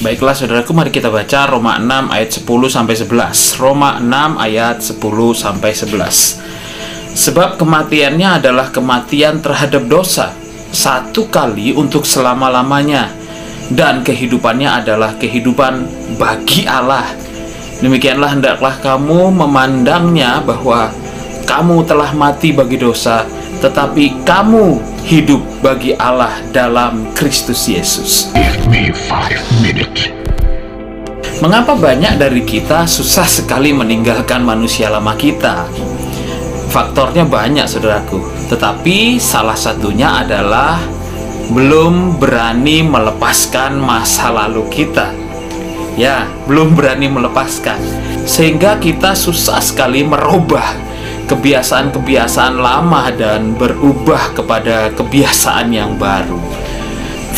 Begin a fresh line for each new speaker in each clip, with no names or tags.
Baiklah saudaraku mari kita baca Roma 6 ayat 10 sampai 11. Roma 6 ayat 10 sampai 11. Sebab kematiannya adalah kematian terhadap dosa satu kali untuk selama-lamanya dan kehidupannya adalah kehidupan bagi Allah. Demikianlah hendaklah kamu memandangnya bahwa kamu telah mati bagi dosa, tetapi kamu hidup bagi Allah dalam Kristus Yesus.
Give me five minutes.
Mengapa banyak dari kita susah sekali meninggalkan manusia lama kita? Faktornya banyak, saudaraku. Tetapi salah satunya adalah belum berani melepaskan masa lalu kita. Ya, belum berani melepaskan. Sehingga kita susah sekali merubah kebiasaan-kebiasaan lama dan berubah kepada kebiasaan yang baru.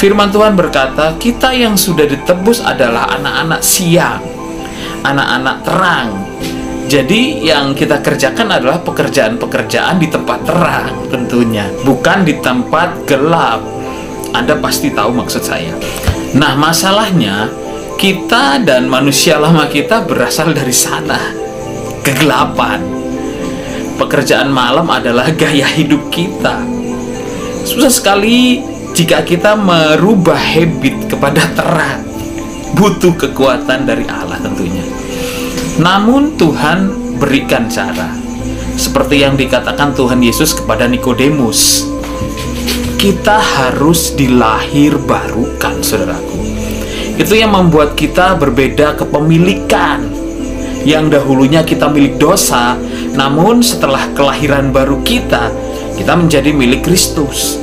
Firman Tuhan berkata, "Kita yang sudah ditebus adalah anak-anak siang, anak-anak terang." Jadi, yang kita kerjakan adalah pekerjaan-pekerjaan di tempat terang, tentunya, bukan di tempat gelap. Anda pasti tahu maksud saya. Nah, masalahnya kita dan manusia lama kita berasal dari sana, kegelapan pekerjaan malam adalah gaya hidup kita. Susah sekali jika kita merubah habit kepada terang. Butuh kekuatan dari Allah tentunya. Namun Tuhan berikan cara. Seperti yang dikatakan Tuhan Yesus kepada Nikodemus. Kita harus dilahir barukan, saudaraku. Itu yang membuat kita berbeda kepemilikan. Yang dahulunya kita milik dosa, namun setelah kelahiran baru kita, kita menjadi milik Kristus.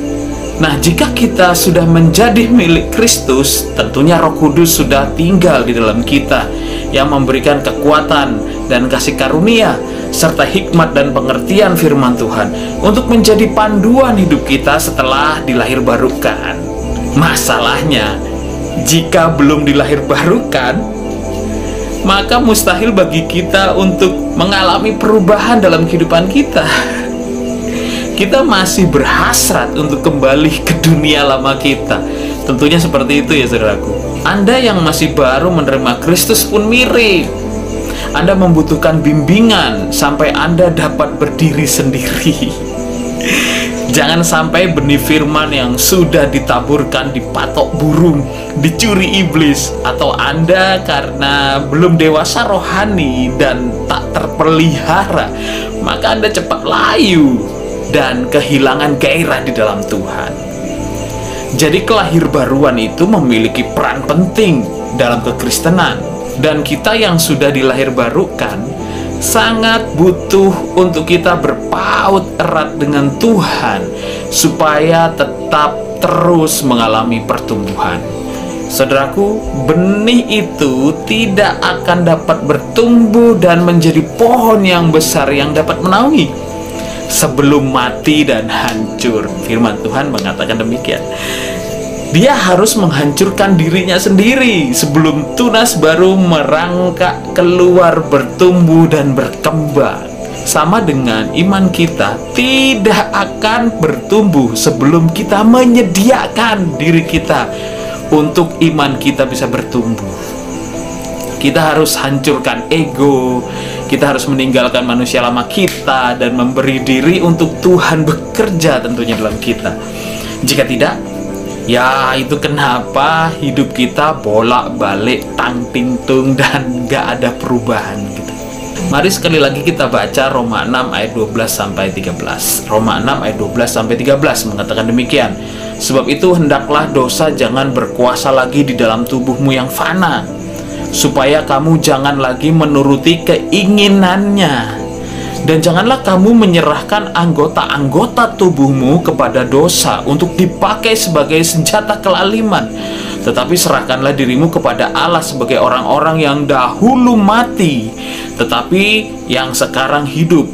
Nah, jika kita sudah menjadi milik Kristus, tentunya Roh Kudus sudah tinggal di dalam kita yang memberikan kekuatan dan kasih karunia serta hikmat dan pengertian firman Tuhan untuk menjadi panduan hidup kita setelah dilahir barukan. Masalahnya, jika belum dilahir barukan, maka mustahil bagi kita untuk mengalami perubahan dalam kehidupan kita. Kita masih berhasrat untuk kembali ke dunia lama kita. Tentunya seperti itu ya saudaraku. Anda yang masih baru menerima Kristus pun mirip. Anda membutuhkan bimbingan sampai Anda dapat berdiri sendiri. Jangan sampai benih firman yang sudah ditaburkan di patok burung, dicuri iblis, atau Anda karena belum dewasa rohani dan tak terpelihara, maka Anda cepat layu dan kehilangan gairah di dalam Tuhan. Jadi kelahir baruan itu memiliki peran penting dalam kekristenan dan kita yang sudah dilahir barukan sangat butuh untuk kita berpaut erat dengan Tuhan supaya tetap terus mengalami pertumbuhan. Saudaraku, benih itu tidak akan dapat bertumbuh dan menjadi pohon yang besar yang dapat menaungi sebelum mati dan hancur. Firman Tuhan mengatakan demikian dia harus menghancurkan dirinya sendiri sebelum tunas baru merangkak keluar bertumbuh dan berkembang. Sama dengan iman kita tidak akan bertumbuh sebelum kita menyediakan diri kita untuk iman kita bisa bertumbuh. Kita harus hancurkan ego kita harus meninggalkan manusia lama kita dan memberi diri untuk Tuhan bekerja tentunya dalam kita. Jika tidak Ya itu kenapa hidup kita bolak-balik tang ting tung dan gak ada perubahan gitu. Mari sekali lagi kita baca Roma 6 ayat 12 sampai 13. Roma 6 ayat 12 sampai 13 mengatakan demikian. Sebab itu hendaklah dosa jangan berkuasa lagi di dalam tubuhmu yang fana, supaya kamu jangan lagi menuruti keinginannya dan janganlah kamu menyerahkan anggota-anggota tubuhmu kepada dosa untuk dipakai sebagai senjata kelaliman. Tetapi serahkanlah dirimu kepada Allah sebagai orang-orang yang dahulu mati, tetapi yang sekarang hidup.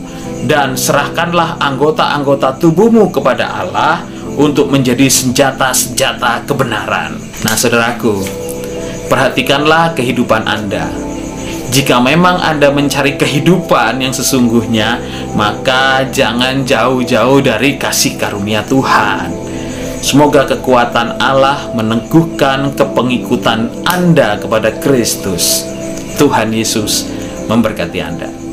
Dan serahkanlah anggota-anggota tubuhmu kepada Allah untuk menjadi senjata-senjata kebenaran. Nah, saudaraku, perhatikanlah kehidupan Anda jika memang Anda mencari kehidupan yang sesungguhnya, maka jangan jauh-jauh dari kasih karunia Tuhan. Semoga kekuatan Allah meneguhkan kepengikutan Anda kepada Kristus. Tuhan Yesus memberkati Anda.